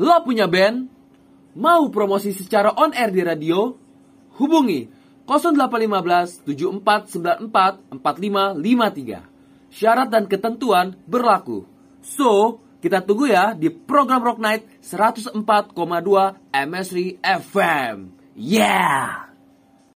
Lo punya band? Mau promosi secara on air di radio? Hubungi 0815 7494 4553. Syarat dan ketentuan berlaku. So, kita tunggu ya di program Rock Night 104,2 MSRI FM. Yeah!